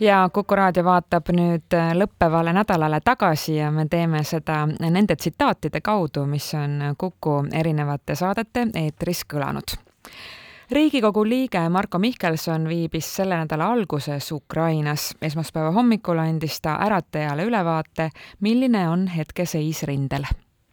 ja Kuku raadio vaatab nüüd lõppevale nädalale tagasi ja me teeme seda nende tsitaatide kaudu, mis on Kuku erinevate saadete eetris kõlanud. riigikogu liige Marko Mihkelson viibis selle nädala alguses Ukrainas. esmaspäeva hommikul andis ta äratajale ülevaate, milline on hetkeseis rindel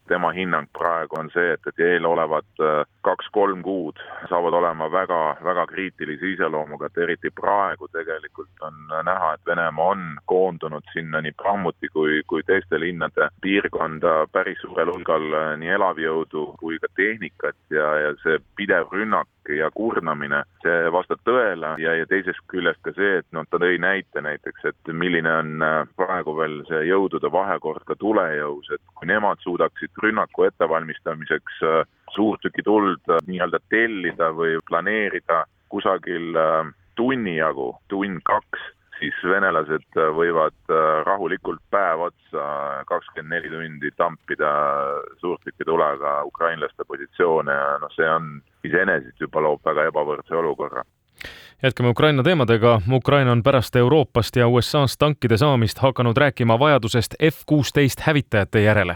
tema hinnang praegu on see, et, et eelolevad äh, kaks-kolm kuud saavad olema väga, väga kriitilise iseloomuga, et eriti praegu tegelikult on näha, et Venemaa on koondunud sinna nii Bahmuti kui, kui teiste linnade piirkonda päris suurel hulgal äh, nii elavjõudu kui ka tehnikat ja, ja see pidev rünnak ja kurnamine, see vastab tõele. Ja, ja teisest küljest ka see, et noh, ta tõi näite näiteks, et milline on äh, praegu veel see jõudude vahekord ka tulejõus, et kui nemad suudaksid rünnaku ettevalmistamiseks äh, suurtükituld äh, nii-öelda tellida või planeerida kusagil tunni jagu, tund-kaks, siis venelased võivad rahulikult päev otsa kakskümmend neli tundi tampida suurtükitulega ukrainlaste positsioone ja noh, see on iseenesest juba loob väga ebavõrdse olukorra jätkame Ukraina teemadega. Ukraina on pärast Euroopast ja USA-st tankide saamist hakanud rääkima vajadusest F kuusteist hävitajate järele.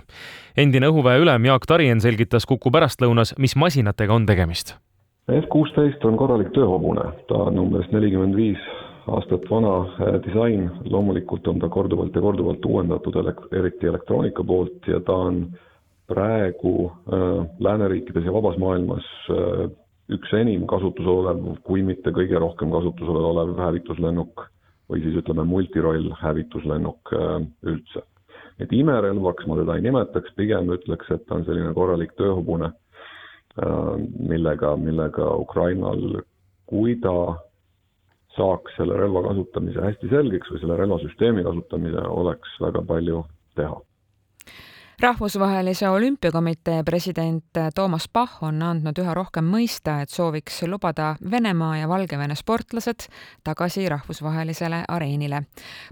endine õhuväe ülem Jaak Tarien selgitas Kuku pärastlõunas, mis masinatega on tegemist. F kuusteist on korralik tööhobune, ta on umbes nelikümmend viis aastat vana äh, disain, loomulikult on ta korduvalt ja korduvalt uuendatud, eriti elektroonika poolt ja ta on praegu äh, lääneriikides ja vabas maailmas äh, üks enim kasutusel olev, kui mitte kõige rohkem kasutusel olev hävituslennuk või siis ütleme, multiroll hävituslennuk äh, üldse. et imerelvaks ma teda ei nimetaks, pigem ütleks, et ta on selline korralik tööhobune, äh, millega, millega Ukrainal, kui ta saaks selle relva kasutamise hästi selgeks või selle relvasüsteemi kasutamise, oleks väga palju teha rahvusvahelise olümpiakomitee president Toomas Pahh on andnud üha rohkem mõista, et sooviks lubada Venemaa ja Valgevene sportlased tagasi rahvusvahelisele areenile.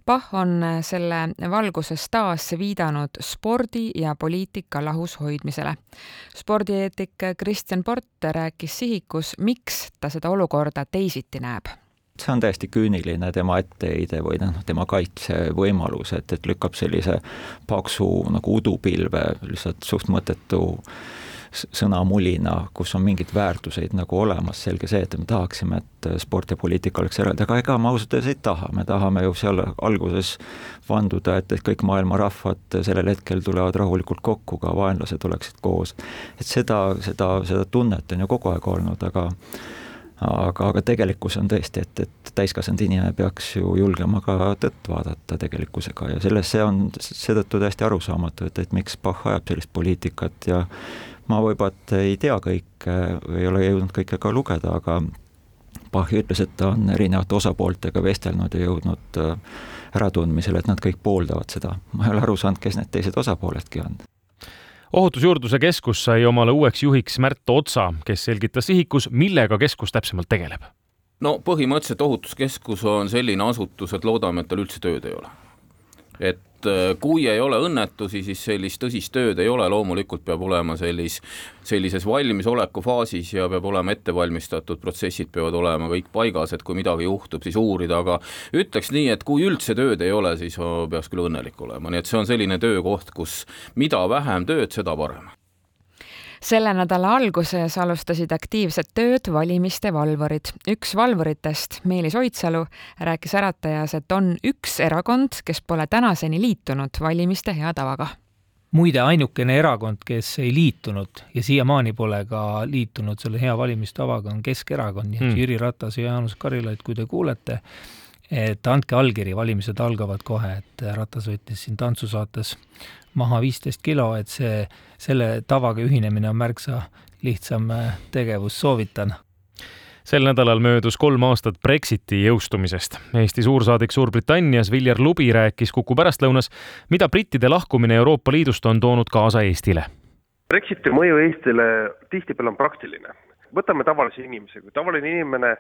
Pahh on selle valguses taas viidanud spordi ja poliitika lahus hoidmisele. spordieetik Kristjan Port rääkis sihikus, miks ta seda olukorda teisiti näeb see on täiesti küüniline tema etteheide või noh, tema kaitsevõimalus, et, et lükkab sellise paksu nagu udupilve lihtsalt suht mõttetu sõnamulina, kus on mingid väärtuseid nagu olemas, selge see, et me tahaksime, et sport ja poliitika oleks eraldi, aga ega me ausalt öeldes ei taha, me tahame ju seal alguses vanduda, et, et kõik maailma rahvad sellel hetkel tulevad rahulikult kokku, ka vaenlased oleksid koos. et seda, seda, seda tunnet on ju kogu aeg olnud, aga aga, aga tegelikkus on tõesti, et, et täiskasvanud inimene peaks ju julgema ka tõtt vaadata tegelikkusega ja selles, see on seetõttu täiesti arusaamatu, et, et miks Bach ajab sellist poliitikat ja ma võib-olla ei tea kõike, ei ole jõudnud kõike ka lugeda, aga Bach ütles, et ta on erinevate osapooltega vestelnud ja jõudnud äh, äratundmisele, et nad kõik pooldavad seda. ma ei ole aru saanud, kes need teised osapooledki on ohutusjuurdluse keskus sai omale uueks juhiks Märt Otsa, kes selgitas sihikus, millega keskus täpsemalt tegeleb. no põhimõtteliselt ohutuskeskus on selline asutus, et loodame, et tal üldse tööd ei ole. Et äh, kui ei ole õnnetusi, siis sellist tõsist tööd ei ole, loomulikult peab olema sellis, sellises valmisoleku faasis ja peab olema ette valmistatud, protsessid peavad olema kõik paigas, et kui midagi juhtub, siis uurida, aga ütleks nii, et kui üldse tööd ei ole, siis peaks küll õnnelik olema, nii et see on selline töökoht, kus mida vähem tööd, seda parem selle nädala alguses alustasid aktiivset tööd valimiste valvurid. üks valvuritest, Meelis Oidsalu, rääkis Äratajas, et on üks erakond, kes pole tänaseni liitunud valimiste hea tavaga muide, ainukene erakond, kes ei liitunud ja siiamaani pole ka liitunud selle hea valimistavaga, on Keskerakond, nii et mm. Jüri Ratas ja Jaanus Karilaid, kui te kuulete, et andke allkiri, valimised algavad kohe, et Ratas võttis siin tantsusaates maha viisteist kilo, et see, selle tavaga ühinemine on märksa lihtsam äh, tegevus, soovitan sel nädalal möödus kolm aastat Brexiti jõustumisest. Eesti suursaadik Suurbritannias Viljar Lubi rääkis Kuku pärastlõunas, mida brittide lahkumine Euroopa Liidust on toonud kaasa Eestile. Brexiti mõju Eestile tihtipeale on praktiline. võtame tavalise inimese, kui tavaline inimene,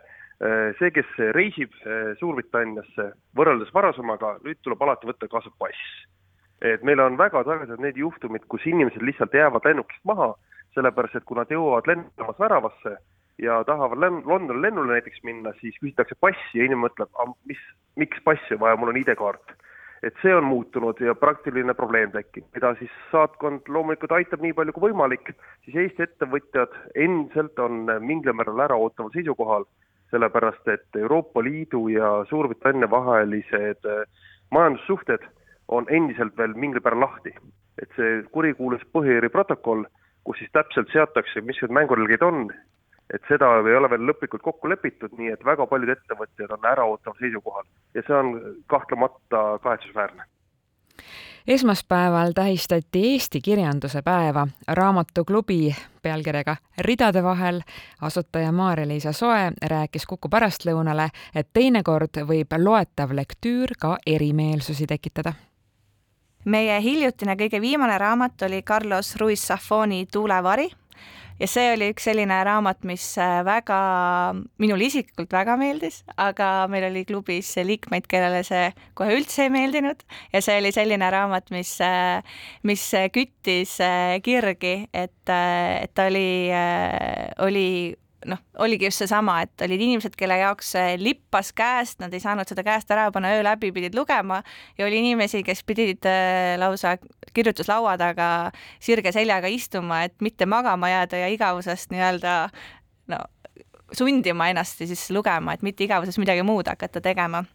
see, kes reisib äh, Suurbritanniasse võrreldes varasemaga, nüüd tuleb alati võtta kaasa pass. Et meil on väga sagedad need juhtumid, kus inimesed lihtsalt jäävad lennukist maha, sellepärast et kui nad jõuavad lennujaamas väravasse, ja tahavad Londoni lennule näiteks minna, siis küsitakse passi ja inimene mõtleb, mis, miks passi on vaja, mul on ID-kaart. et see on muutunud ja praktiline probleem tekib, mida siis saatkond loomulikult aitab nii palju kui võimalik, siis Eesti ettevõtjad endiselt on mingil määral äraootaval seisukohal, sellepärast et Euroopa Liidu ja Suurbritannia vahelised äh, majandussuhted on endiselt veel mingil määral lahti. et see kurikuulus Põhja-Iiri protokoll, kus siis täpselt seatakse, mis need mängurelgid on et seda ei ole veel lõplikult kokku lepitud, nii et väga paljud ettevõtjad on äraootaval seisukohal ja see on kahtlemata kahetsusväärne esmaspäeval tähistati Eesti kirjanduse päeva raamatuklubi pealkirjaga Ridade vahel. asutaja Maarja-Liisa Soe rääkis Kuku pärastlõunale, et teinekord võib loetav lektüür ka erimeelsusi tekitada meie hiljutine kõige viimane raamat oli Carlos Ruiz Zafoni Tuulevari ja see oli üks selline raamat, mis äh, väga, minule isiklikult väga meeldis, aga meil oli klubis liikmeid, kellele see kohe üldse ei meeldinud. Ja see oli selline raamat, mis, äh, mis küttis äh, kirgi, et, et ta oli, oli noh, oligi just seesama, et olid inimesed, kelle jaoks lippas käest, nad ei saanud seda käest ära panna, öö läbi pidid lugema. Ja oli inimesi, kes pidid lausa kirjutuslaua taga sirge seljaga istuma, et mitte magama jääda ja igavusest nii-öelda no sundima ennast siis lugema, et mitte igavuses midagi muud hakata tegema